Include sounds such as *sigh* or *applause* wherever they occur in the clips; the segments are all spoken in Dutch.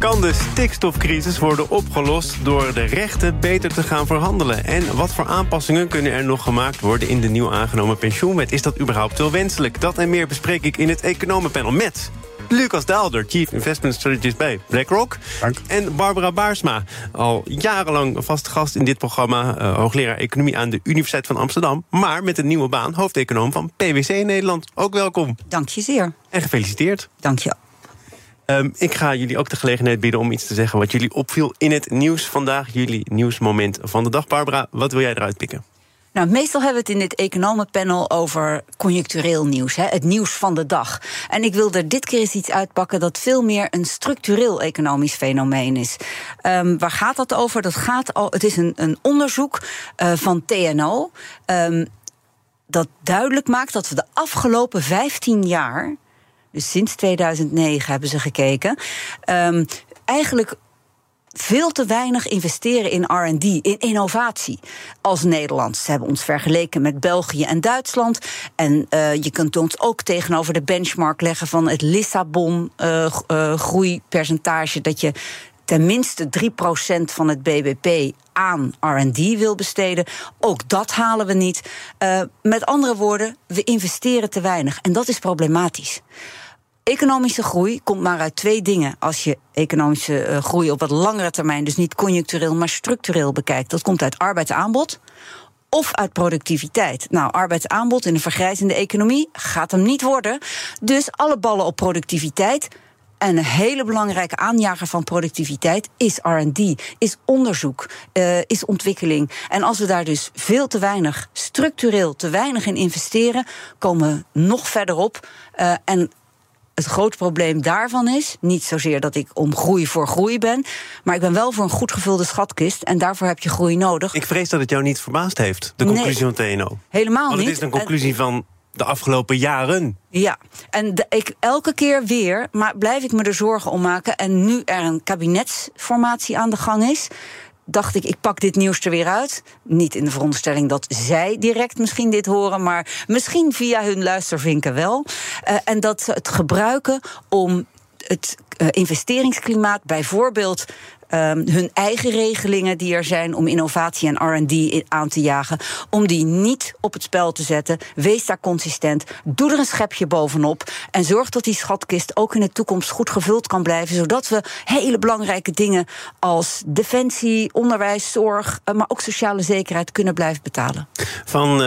Kan de stikstofcrisis worden opgelost door de rechten beter te gaan verhandelen? En wat voor aanpassingen kunnen er nog gemaakt worden in de nieuw aangenomen pensioenwet? Is dat überhaupt wel wenselijk? Dat en meer bespreek ik in het Economenpanel met Lucas Daalder, Chief Investment Strategist bij BlackRock. Dank. En Barbara Baarsma, al jarenlang vaste gast in dit programma... Uh, hoogleraar Economie aan de Universiteit van Amsterdam... maar met een nieuwe baan, hoofdeconoom van PwC Nederland. Ook welkom. Dank je zeer. En gefeliciteerd. Dank je. Um, ik ga jullie ook de gelegenheid bieden om iets te zeggen... wat jullie opviel in het nieuws vandaag. Jullie nieuwsmoment van de dag. Barbara, wat wil jij eruit pikken? Nou, meestal hebben we het in dit economenpanel over conjunctureel nieuws, hè, het nieuws van de dag. En ik wil er dit keer eens iets uitpakken dat veel meer een structureel economisch fenomeen is. Um, waar gaat dat over? Dat gaat al, het is een, een onderzoek uh, van TNO. Um, dat duidelijk maakt dat we de afgelopen 15 jaar. Dus sinds 2009 hebben ze gekeken. Um, eigenlijk veel te weinig investeren in RD, in innovatie als Nederland. Ze hebben ons vergeleken met België en Duitsland. En uh, je kunt ons ook tegenover de benchmark leggen van het Lissabon uh, uh, groeipercentage. Dat je tenminste 3% van het BBP aan RD wil besteden. Ook dat halen we niet. met andere woorden, we investeren te weinig. En dat is problematisch. Economische groei komt maar uit twee dingen. Als je economische uh, groei op wat langere termijn, dus niet conjunctureel, maar structureel bekijkt. Dat komt uit arbeidsaanbod of uit productiviteit. Nou, arbeidsaanbod in een vergrijzende economie gaat hem niet worden. Dus alle ballen op productiviteit. En een hele belangrijke aanjager van productiviteit is RD, is onderzoek, uh, is ontwikkeling. En als we daar dus veel te weinig, structureel te weinig in investeren, komen we nog verder op. Uh, en het groot probleem daarvan is niet zozeer dat ik om groei voor groei ben, maar ik ben wel voor een goed gevulde schatkist en daarvoor heb je groei nodig. Ik vrees dat het jou niet verbaasd heeft, de conclusie nee, van TNO. Helemaal Want niet. het is een conclusie van de afgelopen jaren. Ja, en ik, elke keer weer maar blijf ik me er zorgen om maken. En nu er een kabinetsformatie aan de gang is, dacht ik, ik pak dit nieuws er weer uit. Niet in de veronderstelling dat zij direct misschien dit horen, maar misschien via hun luistervinken wel. Uh, en dat ze het gebruiken om het uh, investeringsklimaat bijvoorbeeld um, hun eigen regelingen die er zijn om innovatie en RD aan te jagen, om die niet op het spel te zetten. Wees daar consistent. Doe er een schepje bovenop. En zorg dat die schatkist ook in de toekomst goed gevuld kan blijven. Zodat we hele belangrijke dingen als defensie, onderwijs, zorg, maar ook sociale zekerheid kunnen blijven betalen. Van uh,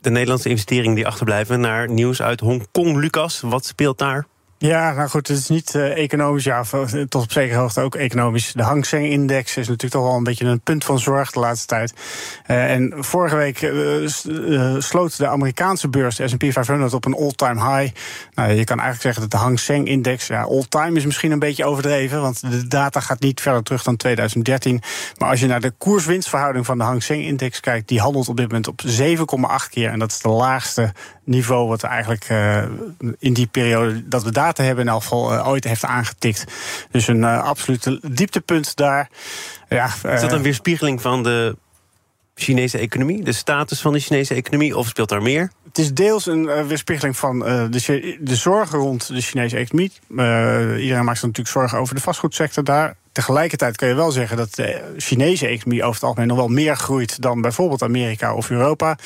de Nederlandse investeringen die achterblijven naar nieuws uit Hongkong. Lucas, wat speelt daar? Ja, nou goed, het is niet uh, economisch, ja, tot op zekere hoogte ook economisch. De Hang Seng-index is natuurlijk toch wel een beetje een punt van zorg de laatste tijd. Uh, en vorige week sloot de Amerikaanse beurs, de S&P 500, op een all-time high. Nou, je kan eigenlijk zeggen dat de Hang Seng-index, ja, all-time is misschien een beetje overdreven, want de data gaat niet verder terug dan 2013. Maar als je naar de koers-winstverhouding van de Hang Seng-index kijkt, die handelt op dit moment op 7,8 keer. En dat is de laagste niveau wat eigenlijk in die periode dat we daar data hebben in elk geval uh, ooit heeft aangetikt. Dus een uh, absolute dieptepunt daar. Ja, is dat een weerspiegeling van de Chinese economie, de status van de Chinese economie, of speelt daar meer? Het is deels een weerspiegeling van de, de zorgen rond de Chinese economie. iedereen maakt zich natuurlijk zorgen over de vastgoedsector daar. Tegelijkertijd kun je wel zeggen dat de Chinese economie over het algemeen nog wel meer groeit dan bijvoorbeeld Amerika of Europa.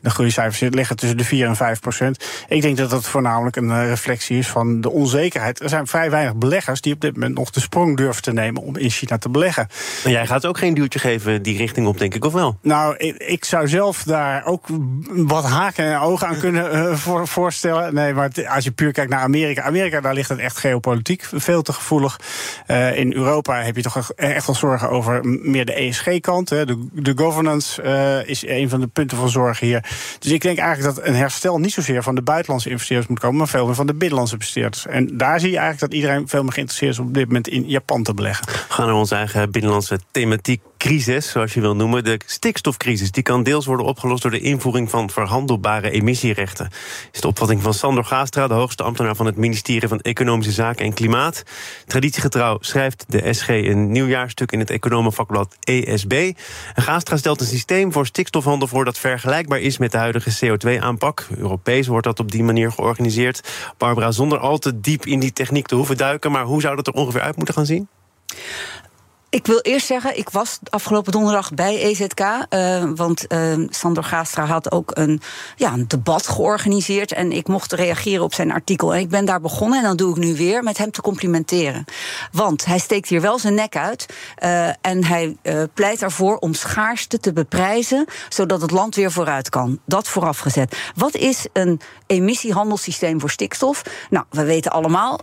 De groeicijfers liggen tussen de 4 en 5 procent. Ik denk dat dat voornamelijk een reflectie is van de onzekerheid. Er zijn vrij weinig beleggers die op dit moment nog de sprong durven te nemen om in China te beleggen. Maar jij gaat ook geen duwtje geven die richting op, denk ik, of wel? Nou, ik, ik zou zelf daar ook wat haken en ogen aan kunnen uh, voor, voorstellen. Nee, maar als je puur kijkt naar Amerika. Amerika, daar ligt het echt geopolitiek veel te gevoelig. Uh, in Europa heb je toch echt wel zorgen over meer de ESG-kant. De, de governance uh, is een van de punten van zorg hier. Dus ik denk eigenlijk dat een herstel niet zozeer van de buitenlandse investeerders moet komen, maar veel meer van de binnenlandse investeerders. En daar zie je eigenlijk dat iedereen veel meer geïnteresseerd is om op dit moment in Japan te beleggen. We gaan naar onze eigen binnenlandse thematiek crisis, zoals je wil noemen. De stikstofcrisis die kan deels worden opgelost door de invoering van verhandelbare emissierechten. Is de opvatting van Sander Gaastra, de hoogste ambtenaar van het ministerie van Economische Zaken en Klimaat. Traditiegetrouw schrijft de SG een nieuwjaarstuk in het economenvakblad ESB. En Gaastra stelt een systeem voor stikstofhandel voor dat vergelijkbaar is met de huidige CO2-aanpak. Europees wordt dat op die manier georganiseerd. Barbara, zonder al te diep in die techniek te hoeven duiken, maar hoe zou dat er ongeveer uit moeten gaan zien? Ik wil eerst zeggen, ik was afgelopen donderdag bij EZK. Eh, want uh, Sander Gaastra had ook een, ja, een debat georganiseerd. En ik mocht reageren op zijn artikel. En ik ben daar begonnen, en dan doe ik nu weer, met hem te complimenteren. Want hij steekt hier wel zijn nek uit. Uh, en hij pleit ervoor om schaarste te beprijzen. zodat het land weer vooruit kan. Dat voorafgezet. Wat is een emissiehandelssysteem voor stikstof? Nou, we weten allemaal,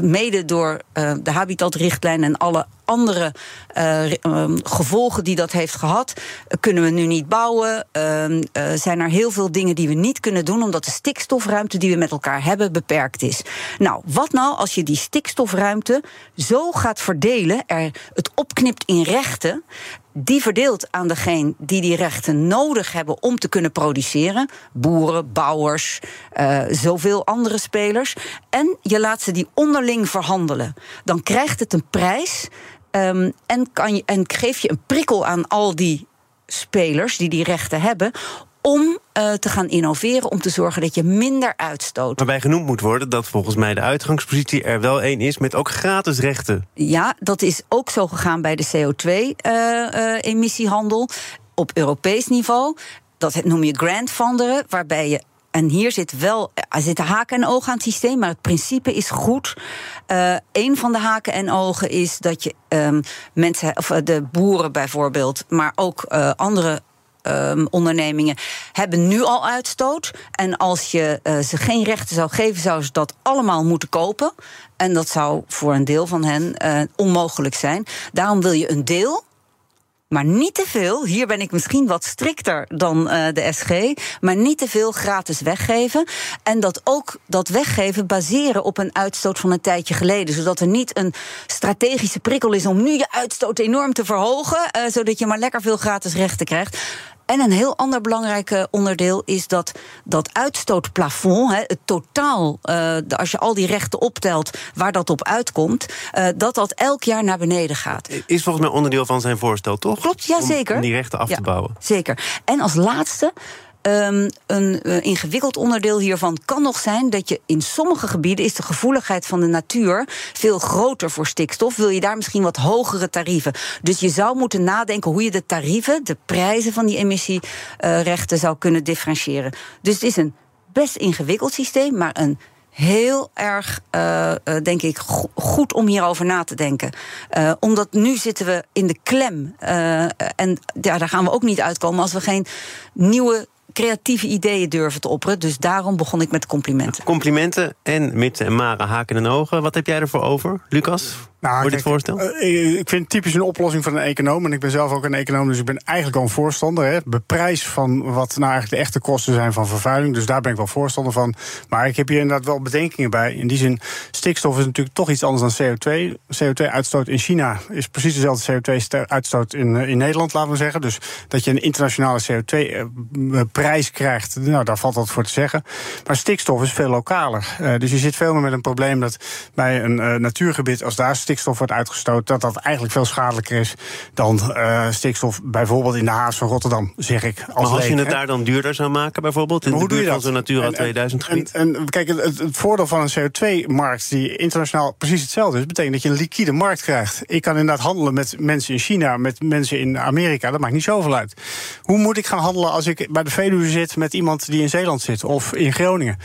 mede door de habitatrichtlijn en alle andere uh, gevolgen die dat heeft gehad. kunnen we nu niet bouwen? Uh, zijn er heel veel dingen die we niet kunnen doen, omdat de stikstofruimte die we met elkaar hebben beperkt is. Nou, wat nou als je die stikstofruimte zo gaat verdelen, er het opknipt in rechten die verdeelt aan degene die die rechten nodig hebben om te kunnen produceren. Boeren, bouwers, zoveel andere spelers. En je laat ze die onderling verhandelen. Dan krijgt het een prijs Um, en, kan je, en geef je een prikkel aan al die spelers die die rechten hebben om uh, te gaan innoveren, om te zorgen dat je minder uitstoot. Waarbij genoemd moet worden dat volgens mij de uitgangspositie er wel één is met ook gratis rechten. Ja, dat is ook zo gegaan bij de CO2-emissiehandel uh, uh, op Europees niveau. Dat noem je grandfunderen, waarbij je en hier zit wel, er haken en ogen aan het systeem, maar het principe is goed. Uh, een van de haken en ogen is dat je um, mensen, of eh, de boeren bijvoorbeeld, maar ook uh, andere Um, ondernemingen hebben nu al uitstoot. En als je ze geen rechten zou geven, zouden ze dat allemaal moeten kopen. En dat zou voor een deel van hen onmogelijk zijn. Daarom wil je een deel maar niet te veel. Hier ben ik misschien wat strikter dan uh, de SG. Maar niet te veel gratis weggeven. En dat ook dat weggeven baseren op een uitstoot van een tijdje geleden. Zodat er niet een strategische prikkel is om nu je uitstoot enorm te verhogen. Uh, zodat je maar lekker veel gratis rechten krijgt. En een heel ander belangrijk eh, onderdeel is dat dat uitstootplafond, het totaal, uh, als je al die rechten optelt waar dat op uitkomt, uh, dat dat elk jaar naar beneden gaat. Is volgens mij onderdeel van zijn voorstel, toch? Klopt, ja zeker. Om die rechten af ja, te bouwen. Zeker. En als laatste Um, een uh, ingewikkeld onderdeel hiervan kan nog zijn dat je in sommige gebieden is de gevoeligheid van de natuur veel groter voor stikstof. Wil je daar misschien wat hogere tarieven? Dus je zou moeten nadenken hoe je de tarieven, de prijzen van die emissierechten zou kunnen differentiëren. Dus het is een best ingewikkeld systeem, maar een heel erg, uh, uh, denk ik, go goed om hierover na te denken. Omdat nu zitten we in de klem. en ja, daar gaan we ook niet uitkomen als we geen nieuwe creatieve ideeën durven te opperen. Dus daarom begon ik met complimenten. Complimenten en mits en maren haken en ogen. Wat heb jij ervoor over, Lucas? Nou, voor dit voorstel? Uh, ik vind typisch een oplossing van een econoom. En ik ben zelf ook een econoom, dus ik ben eigenlijk al een voorstander. Hè. Beprijs van wat nou eigenlijk de echte kosten zijn van vervuiling. Dus daar ben ik wel voorstander van. Maar ik heb hier inderdaad wel bedenkingen bij. In die zin, stikstof is natuurlijk toch iets anders dan CO2. CO2-uitstoot in China is precies dezelfde CO2-uitstoot in, in Nederland, laten we zeggen. Dus dat je een internationale CO2-prijs krijgt, nou, daar valt wat voor te zeggen. Maar stikstof is veel lokaler. Uh, dus je zit veel meer met een probleem dat bij een uh, natuurgebied, als daar stikstof stikstof wordt uitgestoten, dat dat eigenlijk veel schadelijker is dan uh, stikstof bijvoorbeeld in de haas van Rotterdam, zeg ik. Als maar als leek, je het daar dan duurder zou maken, bijvoorbeeld, in de buurt van zo'n Natura 2000 gebied? En, en, kijk, het, het, voordeel van een CO2-markt die internationaal precies hetzelfde is, betekent dat je een liquide markt krijgt. Ik kan inderdaad handelen met mensen in China, met mensen in Amerika, dat maakt niet zoveel uit. Hoe moet ik gaan handelen als ik bij de Veluwe zit met iemand die in Zeeland zit of in Groningen?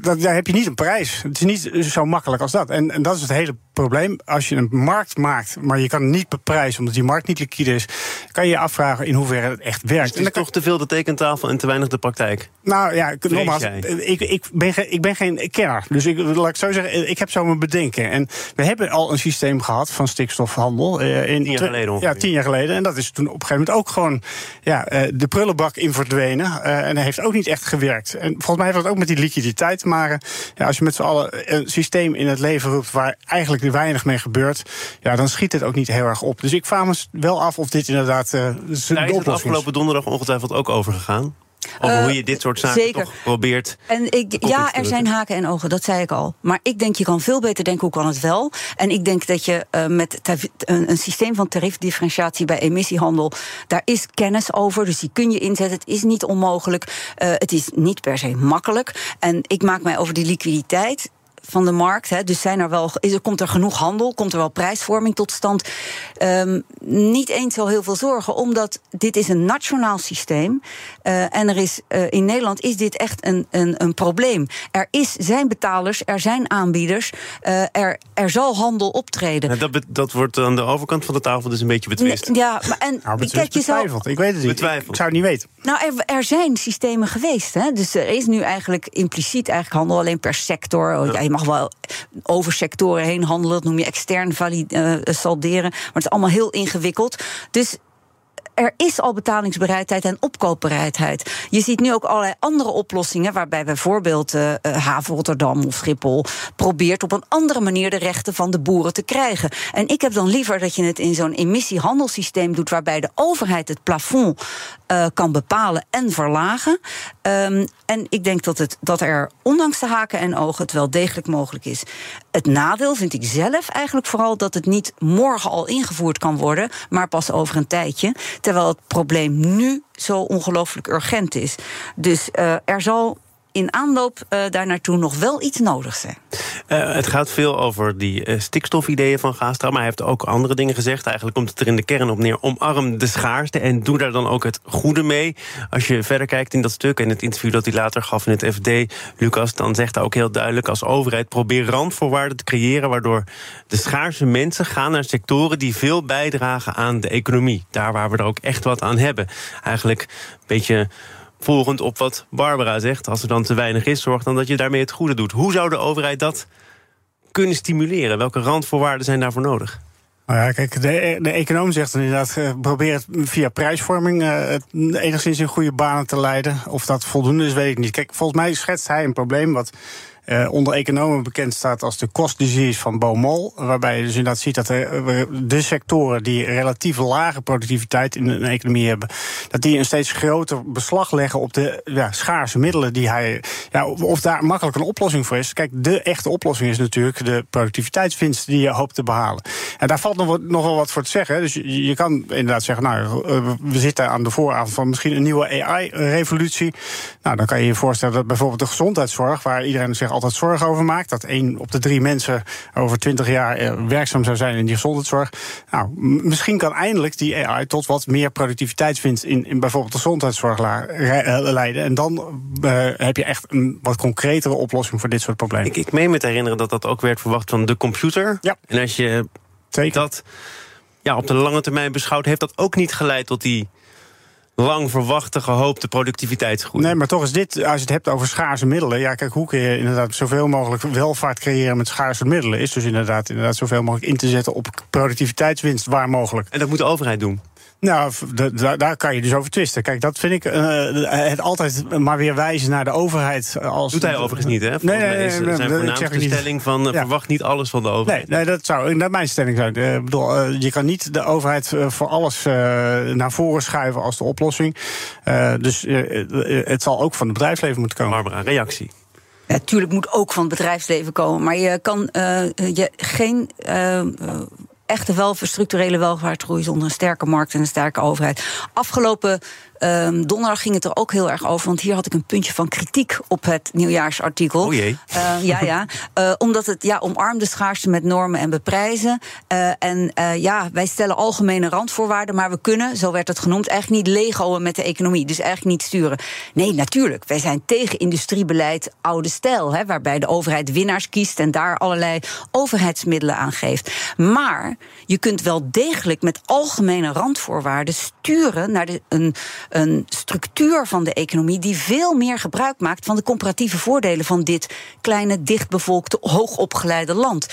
Dat, daar heb je niet een prijs. Het is niet zo makkelijk als dat. En, en dat is het hele probleem. Als je een markt maakt, maar je kan niet beprijzen omdat die markt niet liquide is, kan je je afvragen in hoeverre het echt werkt. Dus het is toch te veel de tekentafel en te weinig de praktijk? Nou ja, nogmaals, ik, ik, ben, ik ben geen kenner. Dus ik, laat ik zo zeggen, ik heb zo mijn bedenken. En we hebben al een systeem gehad van stikstofhandel. Uh, in tien jaar geleden ongeveer. Ja, tien jaar geleden. En dat is toen op een gegeven moment ook gewoon ja, uh, de prullenbak in verdwenen. Uh, en dat heeft ook niet echt gewerkt. En volgens mij heeft dat ook met die liquiditeit te maken. Ja, als je met z'n allen een systeem in het leven roept waar eigenlijk eigenlijk er weinig mee gebeurt, ja, dan schiet het ook niet heel erg op. Dus ik vraag me wel af of dit inderdaad. Uh, Daar is het afgelopen donderdag ongetwijfeld ook over gegaan. Over hoe je dit soort zaken zeker. toch probeert. En ik, ja, er zijn haken en ogen, dat zei ik al. Maar ik denk, je kan veel beter denken, hoe kan het wel? En ik denk dat je uh, met een, een, systeem van tariefdifferentiatie bij emissiehandel, daar is kennis over. Dus die kun je inzetten. Het is niet onmogelijk. Uh, het is niet per se makkelijk. En ik maak mij over die liquiditeit van de markt. Hè. Dus zijn er wel, is er, komt er genoeg handel? Komt er wel prijsvorming tot stand? Um, niet eens zo heel veel zorgen, omdat dit is een nationaal systeem. Uh, en er is, uh, in Nederland is dit echt een, een, een probleem. Er is, zijn betalers, er zijn aanbieders. Uh, er, er zal handel optreden. Ja, dat, dat wordt aan de overkant van de tafel dus een beetje betwist. Ja, maar en, nou, kijk, je betwijfeld. Ik weet het niet. Ik zou het niet weten. Nou, er, er zijn systemen geweest. Hè? Dus er is nu eigenlijk impliciet eigenlijk handel alleen per sector. Oh, ja. Mag wel over sectoren heen handelen. Dat noem je extern valide, uh, salderen. Maar het is allemaal heel ingewikkeld. Dus er is al betalingsbereidheid en opkoopbereidheid. Je ziet nu ook allerlei andere oplossingen, waarbij bijvoorbeeld uh, Haven Rotterdam of Schiphol probeert op een andere manier de rechten van de boeren te krijgen. En ik heb dan liever dat je het in zo'n emissiehandelssysteem doet, waarbij de overheid het plafond uh, kan bepalen en verlagen. Um, en ik denk dat, het, dat er, ondanks de haken en ogen, het wel degelijk mogelijk is. Het nadeel vind ik zelf eigenlijk vooral dat het niet morgen al ingevoerd kan worden, maar pas over een tijdje. Terwijl het probleem nu zo ongelooflijk urgent is. Dus uh, er zal in aanloop uh, daar naartoe nog wel iets nodig zijn. Uh, het gaat veel over die uh, stikstofideeën van Gaastra, maar hij heeft ook andere dingen gezegd. Eigenlijk komt het er in de kern op neer: omarm de schaarste en doe daar dan ook het goede mee. Als je verder kijkt in dat stuk en het interview dat hij later gaf in het FD, Lucas, dan zegt hij ook heel duidelijk: als overheid probeer randvoorwaarden te creëren waardoor de schaarse mensen gaan naar sectoren die veel bijdragen aan de economie. Daar waar we er ook echt wat aan hebben. Eigenlijk een beetje volgend op wat Barbara zegt. Als er dan te weinig is, zorg dan dat je daarmee het goede doet. Hoe zou de overheid dat kunnen stimuleren? Welke randvoorwaarden zijn daarvoor nodig? Nou ja, kijk, de, de econoom zegt inderdaad: uh, probeer het via prijsvorming het enigszins in goede banen te leiden. Of dat voldoende is, weet ik niet. Kijk, volgens mij schetst hij een probleem wat uh, onder economen bekend staat als de cost disease van Baumol. Waarbij je dus inderdaad ziet dat de, de sectoren die relatief lage productiviteit in een economie hebben, dat die een steeds groter beslag leggen op de ja, schaarse middelen die hij. Ja, of daar makkelijk een oplossing voor is. Kijk, de echte oplossing is natuurlijk de productiviteitswinst die je hoopt te behalen. En daar valt nog, wel wat voor te zeggen. Dus je, kan inderdaad zeggen, nou, we zitten aan de vooravond van misschien een nieuwe AI-revolutie. Nou, dan kan je je voorstellen dat bijvoorbeeld de gezondheidszorg, waar iedereen zegt altijd zorgen over maakt. Dat één op de drie mensen over twintig jaar eh, werkzaam zou zijn in die gezondheidszorg. Nou, misschien kan eindelijk die AI tot wat meer productiviteitswinst in, in bijvoorbeeld de gezondheidszorg eh, leiden. En dan uh, heb je echt een wat concretere oplossing voor dit soort problemen. Ik, ik meen me te herinneren dat dat ook werd verwacht van de computer. Ja. En als je Zeker. dat ja, op de lange termijn beschouwt, heeft dat ook niet geleid tot die lang verwachte, gehoopte productiviteitsgroei. Nee, maar toch is dit, als je het hebt over schaarse middelen. Ja, kijk, hoe kun je inderdaad zoveel mogelijk welvaart creëren met schaarse middelen? Is dus inderdaad, inderdaad zoveel mogelijk in te zetten op productiviteitswinst waar mogelijk. En dat moet de overheid doen. Nou, daar kan je dus over twisten. Kijk, dat vind ik uh, het altijd maar weer wijzen naar de overheid. Als Doet hij overigens niet, hè? Volgens nee, nee, nee, nee, nee zijn voornaamste stelling van uh, ja. verwacht niet alles van de overheid. Nee, nee dat zou naar mijn stelling zijn. Uh, bedoel, je kan niet de overheid voor alles naar voren schuiven als de oplossing. dus het zal ook van het bedrijfsleven moeten komen. Barbara, reactie. Natuurlijk moet ook van het bedrijfsleven komen. Maar je kan je geen echte wel, structurele welvaartgroei zonder een sterke markt en een sterke overheid. Afgelopen Um, donderdag ging het er ook heel erg over, want hier had ik een puntje van kritiek op het nieuwjaarsartikel. Oh jee. Uh, ja, ja. Uh, *laughs* omdat het ja, omarmde schaarste met normen en beprijzen. Uh, en ja, wij stellen algemene randvoorwaarden, maar we kunnen, zo werd het genoemd, eigenlijk niet legoen met de economie. Dus eigenlijk niet sturen. Nee, natuurlijk. Wij zijn tegen industriebeleid oude stijl, hè, waarbij de overheid winnaars kiest en daar allerlei overheidsmiddelen aan geeft. Maar je kunt wel degelijk met algemene randvoorwaarden sturen naar de, een een structuur van de economie die veel meer gebruik maakt van de comparatieve voordelen van dit kleine, dichtbevolkte, hoogopgeleide land.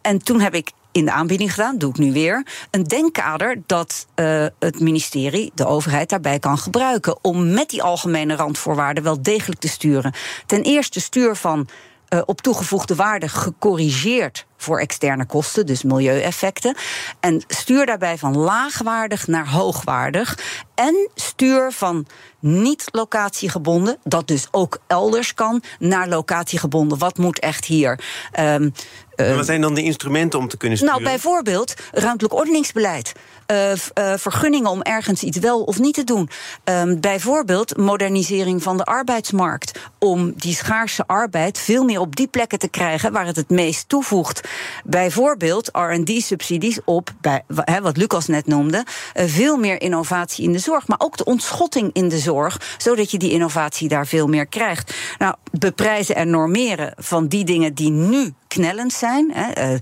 En toen heb ik in de aanbieding gedaan, doe ik nu weer, een denkkader dat uh, het ministerie, de overheid, daarbij kan gebruiken. Om met die algemene randvoorwaarden wel degelijk te sturen. Ten eerste stuur van uh, op toegevoegde waarde gecorrigeerd voor externe kosten, dus milieueffecten. En stuur daarbij van laagwaardig naar hoogwaardig. En stuur van niet locatiegebonden, dat dus ook elders kan, naar locatiegebonden. Wat moet echt hier? Um, wat zijn dan de instrumenten om te kunnen sturen? Nou, bijvoorbeeld ruimtelijk ordeningsbeleid. Uh, uh, vergunningen om ergens iets wel of niet te doen. Um, bijvoorbeeld modernisering van de arbeidsmarkt. Om die schaarse arbeid veel meer op die plekken te krijgen waar het het meest toevoegt. Bijvoorbeeld RD-subsidies op, bij, wat Lucas net noemde, uh, veel meer innovatie in de zorg. Maar ook de ontschotting in de zorg, zodat je die innovatie daar veel meer krijgt. Nou, beprijzen en normeren van die dingen die nu knellend zijn. Hè. Uh,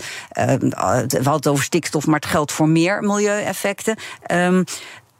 we hadden het over stikstof, maar het geldt voor meer milieueffecten. Um,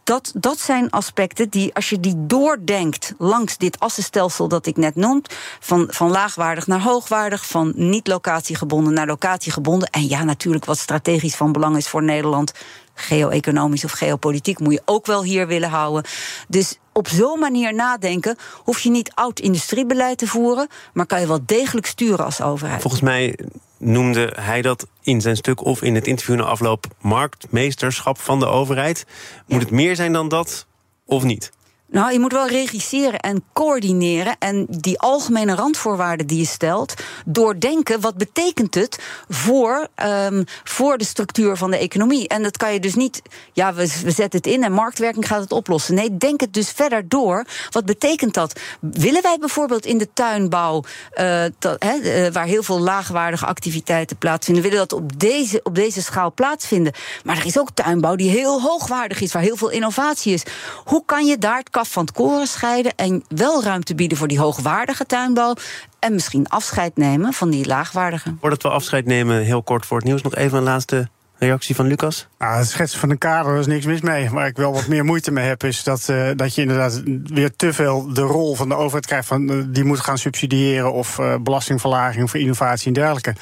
dat, dat zijn aspecten die, als je die doordenkt langs dit assenstelsel dat ik net noem, van, van laagwaardig naar hoogwaardig, van niet locatiegebonden naar locatiegebonden. En ja, natuurlijk wat strategisch van belang is voor Nederland, geo-economisch of geopolitiek, moet je ook wel hier willen houden. Dus op zo'n manier nadenken, hoef je niet oud industriebeleid te voeren, maar kan je wel degelijk sturen als overheid. Volgens mij noemde hij dat in zijn stuk of in het interview na afloop marktmeesterschap van de overheid. Moet het meer zijn dan dat of niet? Nou, je moet wel regisseren en coördineren. En die algemene randvoorwaarden die je stelt, doordenken wat betekent het voor, um, voor de structuur van de economie. En dat kan je dus niet, ja, we, we zetten het in en marktwerking gaat het oplossen. Nee, denk het dus verder door. Wat betekent dat? Willen wij bijvoorbeeld in de tuinbouw, uh, dat, uh, waar heel veel laagwaardige activiteiten plaatsvinden, willen dat op deze, op deze schaal plaatsvinden? Maar er is ook tuinbouw die heel hoogwaardig is, waar heel veel innovatie is. Hoe kan je daar kaf van het koren scheiden en wel ruimte bieden voor die hoogwaardige tuinbouw. En misschien afscheid nemen van die laagwaardige. Voordat we afscheid nemen, heel kort voor het nieuws, nog even een laatste Reactie van Lucas? Nou, het schetsen van een kader is niks mis mee. Waar ik wel wat meer moeite mee heb, is dat, uh, dat je inderdaad weer te veel de rol van de overheid krijgt van uh, die moet gaan subsidiëren of uh, belastingverlaging voor innovatie en dergelijke.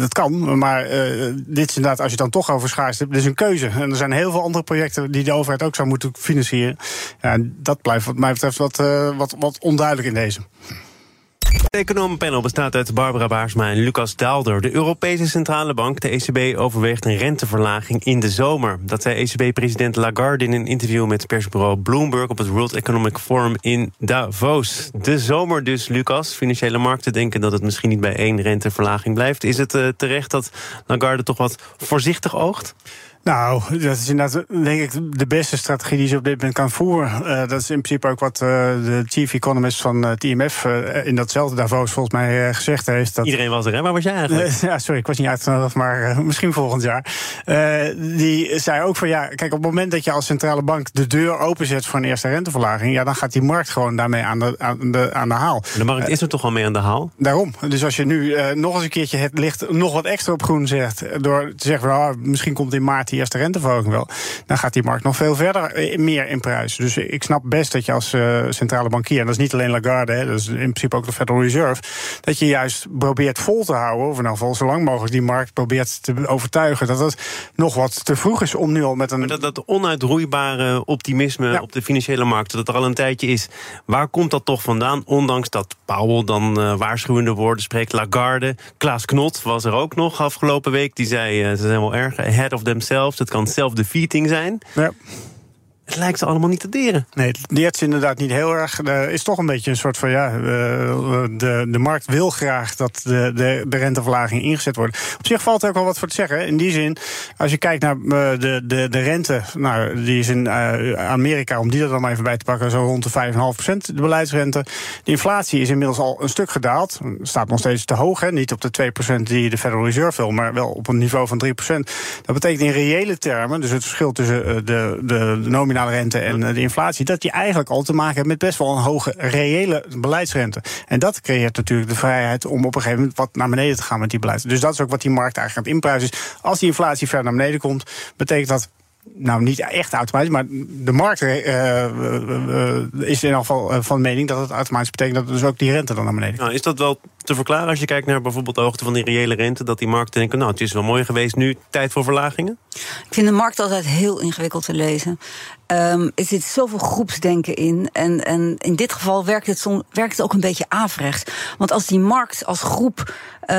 dat kan, maar dit is inderdaad, als je dan toch over schaarste hebt, is een keuze. En er zijn heel veel andere projecten die de overheid ook zou moeten financieren. Ja, dat blijft wat mij betreft wat, wat, wat onduidelijk in deze. Het economenpanel bestaat uit Barbara Baarsma en Lucas Daalder. De Europese Centrale Bank, de ECB, overweegt een renteverlaging in de zomer. Dat zei ECB-president Lagarde in een interview met persbureau Bloomberg op het World Economic Forum in Davos. De zomer dus, Lucas. Financiële markten denken dat het misschien niet bij één renteverlaging blijft. Is het uh, terecht dat Lagarde toch wat voorzichtig oogt? Nou, dat is inderdaad, denk ik, de beste strategie die ze op dit moment kan voeren. Uh, dat is in principe ook wat uh, de chief economist van het IMF uh, in datzelfde Davos volgens mij gezegd heeft. Dat, Iedereen was er, hè? Waar was jij eigenlijk? ja, sorry, ik was niet uitgenodigd, maar misschien volgend jaar. die zei ook van, ja, kijk, op het moment dat je als centrale bank de deur openzet voor een eerste renteverlaging, ja, dan gaat die markt gewoon daarmee aan de, aan de, aan de haal. De markt is er toch al mee aan de haal? Daarom. Dus als je nu nog eens een keertje het licht nog wat extra op groen zegt, door te zeggen, oh, misschien komt in maart die eerste renteverhoging wel. Dan gaat die markt nog veel verder eh, meer in prijs. Dus ik snap best dat je als uh, centrale bankier, en dat is niet alleen Lagarde, hè, dat is in principe ook de Federal Reserve, dat je juist probeert vol te houden, of in ieder geval zo lang mogelijk die markt probeert te overtuigen dat het nog wat te vroeg is om nu al met een. Maar dat, dat onuitroeibare optimisme op de financiële markten, dat er al een tijdje is, waar komt dat toch vandaan? Ondanks dat Powell dan uh, waarschuwende woorden spreekt, Lagarde, Klaas Knot was er ook nog afgelopen week, die zei uh, ze zijn wel erg ahead of themselves. Het kan self-defeating zijn. Ja. Het lijkt ze allemaal niet te deren. Nee, het is inderdaad niet heel erg. Er is toch een beetje een soort van ja. De, de markt wil graag dat de, de, de renteverlaging ingezet wordt. Op zich valt er ook wel wat voor te zeggen. In die zin, als je kijkt naar eh, de, de, de rente. Nou, die is in Amerika, om die er dan maar even bij te pakken, zo rond de 5,5% de beleidsrente. De inflatie is inmiddels al een stuk gedaald. Staat nog steeds te hoog, hè? niet op de 2% die de Federal Reserve wil, maar wel op een niveau van 3%. Dat betekent in reële termen, dus het verschil tussen de, de, de nominale rente en eh, de inflatie, dat die eigenlijk al te maken heeft met best wel een hoge reële beleidsrente. En dat creëert natuurlijk de vrijheid om op een gegeven moment wat naar beneden te gaan met die beleid. Dus dat is ook wat die markt eigenlijk aan het inprijzen is. Als die inflatie verder naar beneden komt, betekent dat nou niet echt automatisch, maar de markt uh, uh, is in ieder geval van mening dat het automatisch betekent dat dus ook die rente dan naar beneden Nou, is dat wel te verklaren als je kijkt naar bijvoorbeeld de hoogte van die reële rente? Dat die markten denken, nou, het is wel mooi geweest, nu tijd voor verlagingen? Ik vind de markt altijd heel ingewikkeld te lezen. Um, er zit zoveel groepsdenken in. En, en in dit geval werkt het, som, werkt het ook een beetje averechts. Want als die markt als groep uh,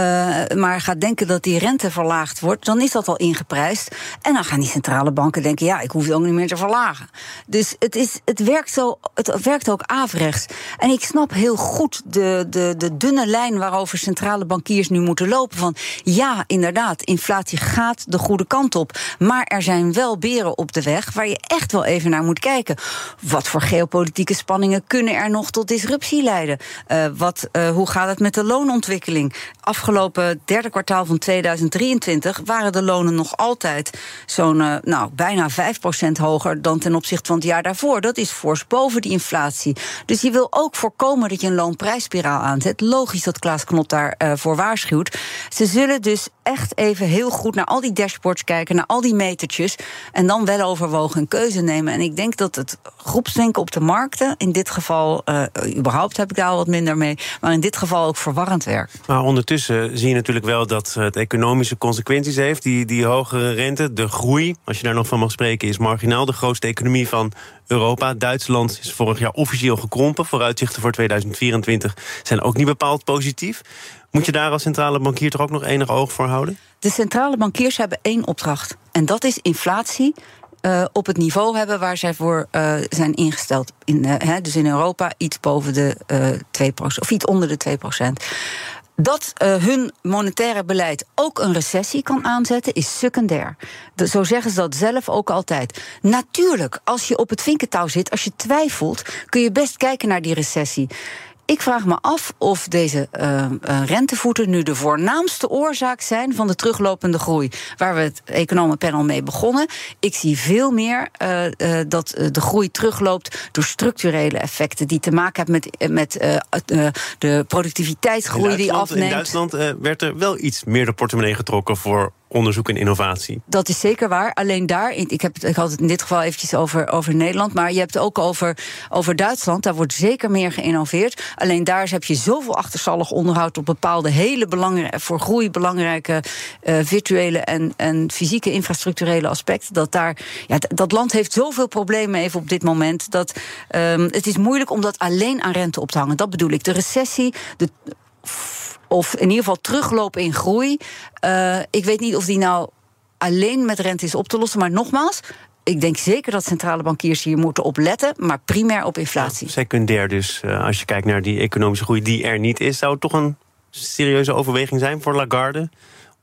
maar gaat denken dat die rente verlaagd wordt, dan is dat al ingeprijsd. En dan gaan die centrale banken denken: ja, ik hoef het ook niet meer te verlagen. Dus het, is, het, werkt, zo, het werkt ook averechts. En ik snap heel goed de, de, de dunne lijn waarover centrale bankiers nu moeten lopen. Van ja, inderdaad, inflatie gaat de goede kant op. Maar er zijn wel beren op de weg waar je echt wel even naar moet kijken. Wat voor geopolitieke spanningen kunnen er nog tot disruptie leiden? Uh, wat, uh, hoe gaat het met de loonontwikkeling? Afgelopen derde kwartaal van 2023 waren de lonen nog altijd zo'n uh, nou, bijna 5% hoger dan ten opzichte van het jaar daarvoor. Dat is fors boven die inflatie. Dus je wil ook voorkomen dat je een loonprijsspiraal aanzet. Logisch dat Klaas Knot daarvoor voor waarschuwt. Ze zullen dus echt even heel goed naar al die dashboards kijken, naar al die metertjes. En dan wel overwogen een keuze nemen. En ik denk dat het groepsdenken op de markten, in dit geval, uh, überhaupt heb ik daar al wat minder mee, maar in dit geval ook verwarrend werkt. Maar ondertussen zie je natuurlijk wel dat het economische consequenties heeft. Die, die hogere rente, de groei, als je daar nog van mag spreken, is marginaal. De grootste economie van Europa. Duitsland is vorig jaar officieel gekrompen. Vooruitzichten voor 2024 zijn ook niet bepaald positief. Moet je daar als centrale bankier toch ook nog enig oog voor houden? De centrale bankiers hebben één opdracht. En dat is inflatie uh, op het niveau hebben waar zij voor uh, zijn ingesteld. In, uh, hè, dus in Europa iets boven de 2%, of iets onder de 2%. Dat hun monetaire beleid ook een recessie kan aanzetten, is secundair. Zo zeggen ze dat zelf ook altijd. Natuurlijk, als je op het vinkentouw zit, als je twijfelt, kun je best kijken naar die recessie. Ik vraag me af of deze uh, rentevoeten nu de voornaamste oorzaak zijn van de teruglopende groei. Waar we het economenpanel mee begonnen. Ik zie veel meer uh, uh, dat de groei terugloopt door structurele effecten die te maken hebben met, met de productiviteitsgroei die afneemt. In Duitsland werd er wel iets meer de portemonnee getrokken voor onderzoek en innovatie. Dat is zeker waar. Alleen daar, ik, heb, ik had het in dit geval eventjes over, over Nederland, maar je hebt het ook over, over Duitsland. Daar wordt zeker meer geïnnoveerd. Alleen daar heb je zoveel achterstallig onderhoud op bepaalde hele belangrijke, voor groei belangrijke uh, virtuele en, en fysieke infrastructurele aspecten. Dat daar, ja, dat land heeft zoveel problemen even op dit moment. Dat um, het is moeilijk om dat alleen aan rente op te hangen. Dat bedoel ik. De recessie, de of in ieder geval teruglopen in groei. Uh, ik weet niet of die nou alleen met rente is op te lossen. Maar nogmaals, ik denk zeker dat centrale bankiers hier moeten op letten, maar primair op inflatie. Secundair dus, uh, als je kijkt naar die economische groei die er niet is, zou het toch een serieuze overweging zijn voor Lagarde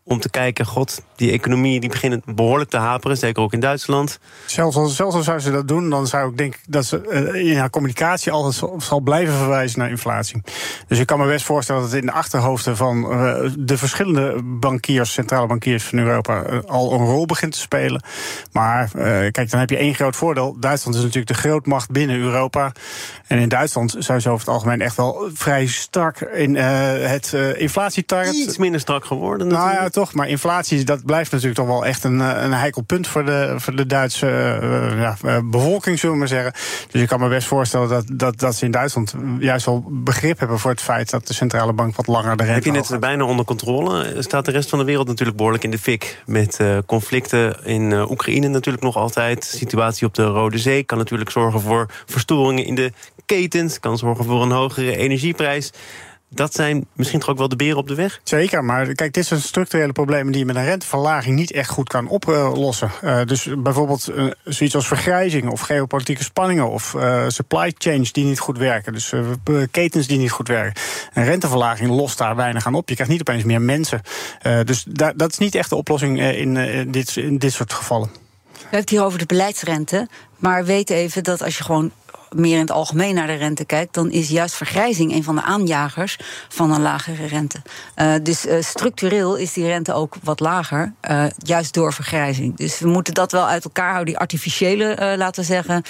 om te kijken, god, die economie die begint behoorlijk te haperen, zeker ook in Duitsland. Zelfs als, zelfs als zou ze dat doen, dan zou ik denken dat ze uh, in haar communicatie altijd zal, blijven verwijzen naar inflatie. Dus ik kan me best voorstellen dat het in de achterhoofden van uh, de verschillende bankiers, centrale bankiers van Europa, uh, al een rol begint te spelen. Maar kijk, dan heb je één groot voordeel. Duitsland is natuurlijk de grootmacht binnen Europa. En in Duitsland zijn ze over het algemeen echt wel vrij strak in het inflatietarget. Iets minder strak geworden. Nou ja, toch, maar inflatie, dat blijft natuurlijk toch wel echt een, eh, een heikel punt voor de, voor de Duitse uh, ja, bevolking, zullen we maar zeggen. Dus ik kan me best voorstellen dat, dat, dat ze in Duitsland juist wel begrip hebben voor het feit dat de centrale bank wat langer de rente Heb je net bijna onder controle? Staat de rest van de wereld natuurlijk behoorlijk in de fik. Met uh, conflicten in uh, Oekraïne natuurlijk nog altijd. De situatie op de Rode Zee kan natuurlijk zorgen voor verstoringen in de ketens. Kan zorgen voor een hogere energieprijs dat zijn misschien toch ook wel de beren op de weg? Zeker, maar kijk, dit zijn structurele problemen die je met een renteverlaging niet echt goed kan oplossen. Uh, dus bijvoorbeeld uh, zoiets als vergrijzing of geopolitieke spanningen of uh, supply chains die niet goed werken. Dus ketens die niet goed werken. Een renteverlaging lost daar weinig aan op. Je krijgt niet opeens meer mensen. dus dat is niet echt de oplossing in, dit, in dit soort gevallen. We hebben het hier over de beleidsrente. Maar weet even dat als je gewoon meer in het algemeen naar de rente kijkt, dan is juist vergrijzing een van de aanjagers van een lagere rente. Uh, dus uh, structureel is die rente ook wat lager, uh, juist door vergrijzing. Dus we moeten dat wel uit elkaar houden, die artificiële, laten we zeggen,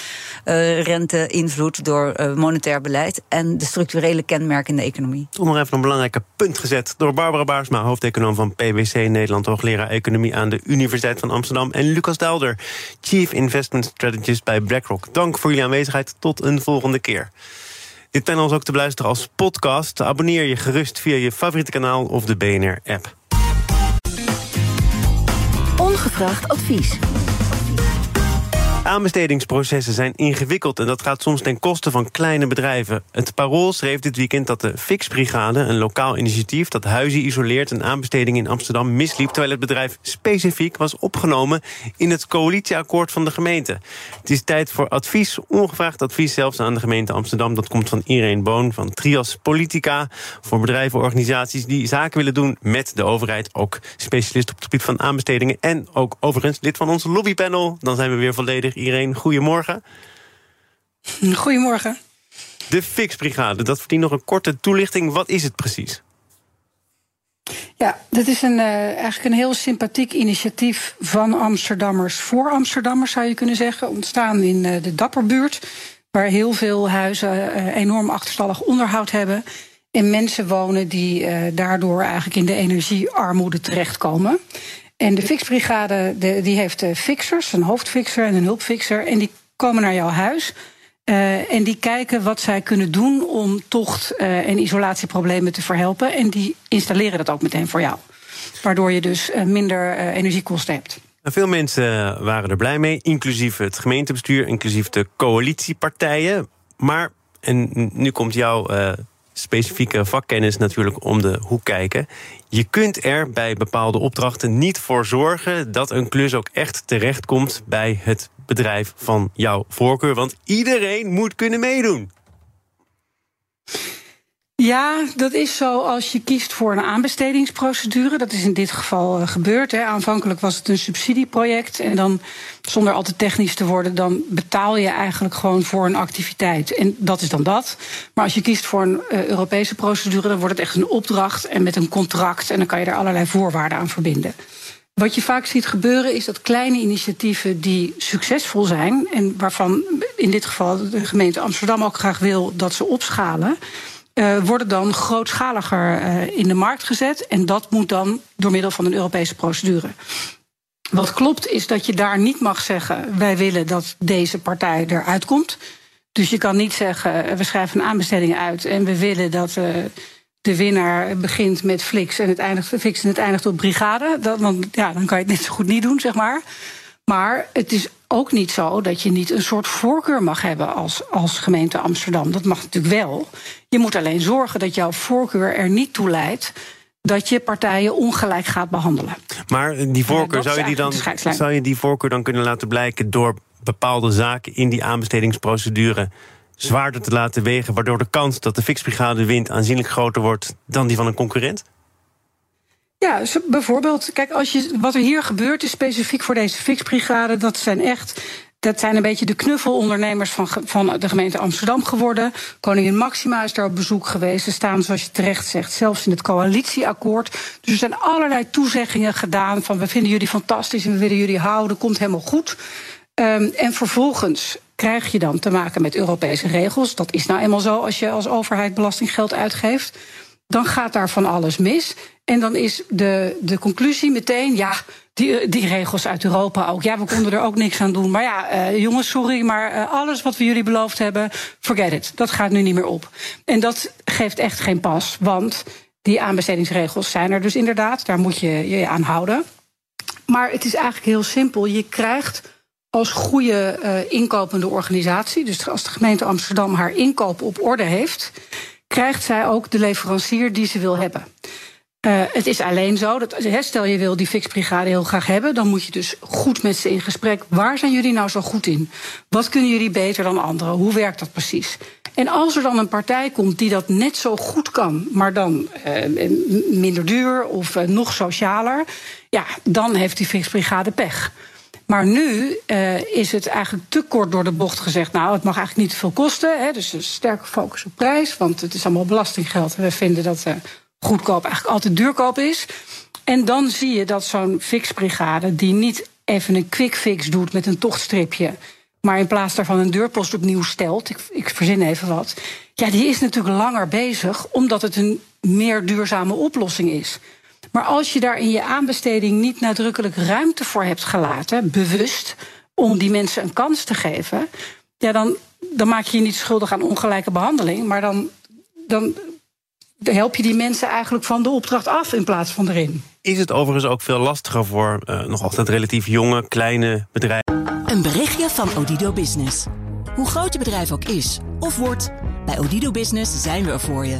rente-invloed door monetair beleid en de structurele kenmerken in de economie. Toen nog even een belangrijke punt gezet door Barbara Baarsma, hoofdeconoom van PwC Nederland, hoogleraar economie aan de Universiteit van Amsterdam, en Lucas Daalder, Chief Investment Strategist bij BlackRock. Dank voor jullie aanwezigheid. Tot een volgende keer. Dit panel is ook te beluisteren als podcast. Abonneer je gerust via je favoriete kanaal of de BNR-app. Ongevraagd advies. Aanbestedingsprocessen zijn ingewikkeld en dat gaat soms ten koste van kleine bedrijven. Het Parool schreef dit weekend dat de Fixbrigade, een lokaal initiatief dat huizen isoleert en aanbestedingen in Amsterdam misliep, terwijl het bedrijf specifiek was opgenomen in het coalitieakkoord van de gemeente. Het is tijd voor advies, ongevraagd advies zelfs aan de gemeente Amsterdam. Dat komt van Irene Boon van Trias Politica voor bedrijven, organisaties die zaken willen doen met de overheid. Ook specialist op het gebied van aanbestedingen en ook overigens lid van ons lobbypanel. Dan zijn we weer volledig Iedereen, goedemorgen. Goedemorgen. De Fixbrigade, dat verdient nog een korte toelichting. Wat is het precies? Ja, dat is een, uh, eigenlijk een heel sympathiek initiatief van Amsterdammers voor Amsterdammers, zou je kunnen zeggen. Ontstaan in uh, de Dapperbuurt, waar heel veel huizen uh, enorm achterstallig onderhoud hebben. En mensen wonen die daardoor eigenlijk in de energiearmoede terechtkomen. En de fixbrigade de, die heeft uh, fixers, een hoofdfixer en een hulpfixer. En die komen naar jouw huis. Uh, en die kijken wat zij kunnen doen om tocht- uh, en isolatieproblemen te verhelpen. En die installeren dat ook meteen voor jou. Waardoor je dus minder energiekosten hebt. Veel mensen waren er blij mee, inclusief het gemeentebestuur, inclusief de coalitiepartijen. Maar, en nu komt jouw specifieke vakkennis natuurlijk om de hoek kijken. Je kunt er bij bepaalde opdrachten niet voor zorgen dat een klus ook echt terechtkomt bij het bedrijf van jouw voorkeur. Want iedereen moet kunnen meedoen. Ja, dat is zo als je kiest voor een aanbestedingsprocedure. Dat is in dit geval uh, gebeurd. Hè. Aanvankelijk was het een subsidieproject. En dan, zonder al te technisch te worden, dan betaal je eigenlijk gewoon voor een activiteit. En dat is dan dat. Maar als je kiest voor een uh, Europese procedure, dan wordt het echt een opdracht en met een contract. En dan kan je er allerlei voorwaarden aan verbinden. Wat je vaak ziet gebeuren is dat kleine initiatieven die succesvol zijn, en waarvan in dit geval de gemeente Amsterdam ook graag wil dat ze opschalen uh, worden dan grootschaliger uh, in de markt gezet. En dat moet dan door middel van een Europese procedure. Wat klopt is dat je daar niet mag zeggen: wij willen dat deze partij eruit komt. Dus je kan niet zeggen: we schrijven een aanbesteding uit en we willen dat. Uh, de winnaar begint met Flix en het eindigt, Flix en het eindigt op Brigade. Dat, want ja, dan kan je het net zo goed niet doen, zeg maar. Maar het is ook niet zo dat je niet een soort voorkeur mag hebben als, als gemeente Amsterdam. Dat mag natuurlijk wel. Je moet alleen zorgen dat jouw voorkeur er niet toe leidt dat je partijen ongelijk gaat behandelen. Maar die voorkeur, zou je, die dan, zou je die voorkeur dan kunnen laten blijken door bepaalde zaken in die aanbestedingsprocedure zwaarder te laten wegen, waardoor de kans dat de fixbrigade wint aanzienlijk groter wordt dan die van een concurrent? Ja, bijvoorbeeld, kijk, als je, wat er hier gebeurt is specifiek voor deze fixbrigade. Dat zijn echt dat zijn een beetje de knuffelondernemers van, van de gemeente Amsterdam geworden. Koningin Maxima is daar op bezoek geweest. Ze staan, zoals je terecht zegt, zelfs in het coalitieakkoord. Dus er zijn allerlei toezeggingen gedaan van we vinden jullie fantastisch en we willen jullie houden, komt helemaal goed. Um, en vervolgens krijg je dan te maken met Europese regels. Dat is nou eenmaal zo als je als overheid belastinggeld uitgeeft. Dan gaat daar van alles mis. En dan is de, de conclusie meteen, ja, die, die regels uit Europa ook. Ja, we konden er ook niks aan doen. Maar ja, uh, jongens, sorry, maar uh, alles wat we jullie beloofd hebben, forget it. Dat gaat nu niet meer op. En dat geeft echt geen pas, want die aanbestedingsregels zijn er dus inderdaad. Daar moet je je aan houden. Maar het is eigenlijk heel simpel. Je krijgt als goede uh, inkopende organisatie, dus als de gemeente Amsterdam haar inkoop op orde heeft, krijgt zij ook de leverancier die ze wil hebben. Uh, het is alleen zo dat stel je wil die fixbrigade heel graag hebben, dan moet je dus goed met ze in gesprek. Waar zijn jullie nou zo goed in? Wat kunnen jullie beter dan anderen? Hoe werkt dat precies? En als er dan een partij komt die dat net zo goed kan, maar dan uh, minder duur of uh, nog socialer, ja, dan heeft die fixbrigade pech. Maar nu uh, is het eigenlijk te kort door de bocht gezegd. Nou, het mag eigenlijk niet te veel kosten. Hè, dus een sterke focus op prijs. Want het is allemaal belastinggeld. We vinden dat uh, goedkoop eigenlijk altijd duurkoop is. En dan zie je dat zo'n fixbrigade, die niet even een quick fix doet met een tochtstripje. maar in plaats daarvan een deurpost opnieuw stelt. Ik, ik verzin even wat. Ja, die is natuurlijk langer bezig, omdat het een meer duurzame oplossing is. Maar als je daar in je aanbesteding niet nadrukkelijk ruimte voor hebt gelaten, bewust, om die mensen een kans te geven, ja, dan, dan maak je je niet schuldig aan ongelijke behandeling, maar dan, dan help je die mensen eigenlijk van de opdracht af in plaats van erin. Is het overigens ook veel lastiger voor uh, nog altijd relatief jonge, kleine bedrijven? Een berichtje van Odido Business. Hoe groot je bedrijf ook is of wordt, bij Odido Business zijn we er voor je.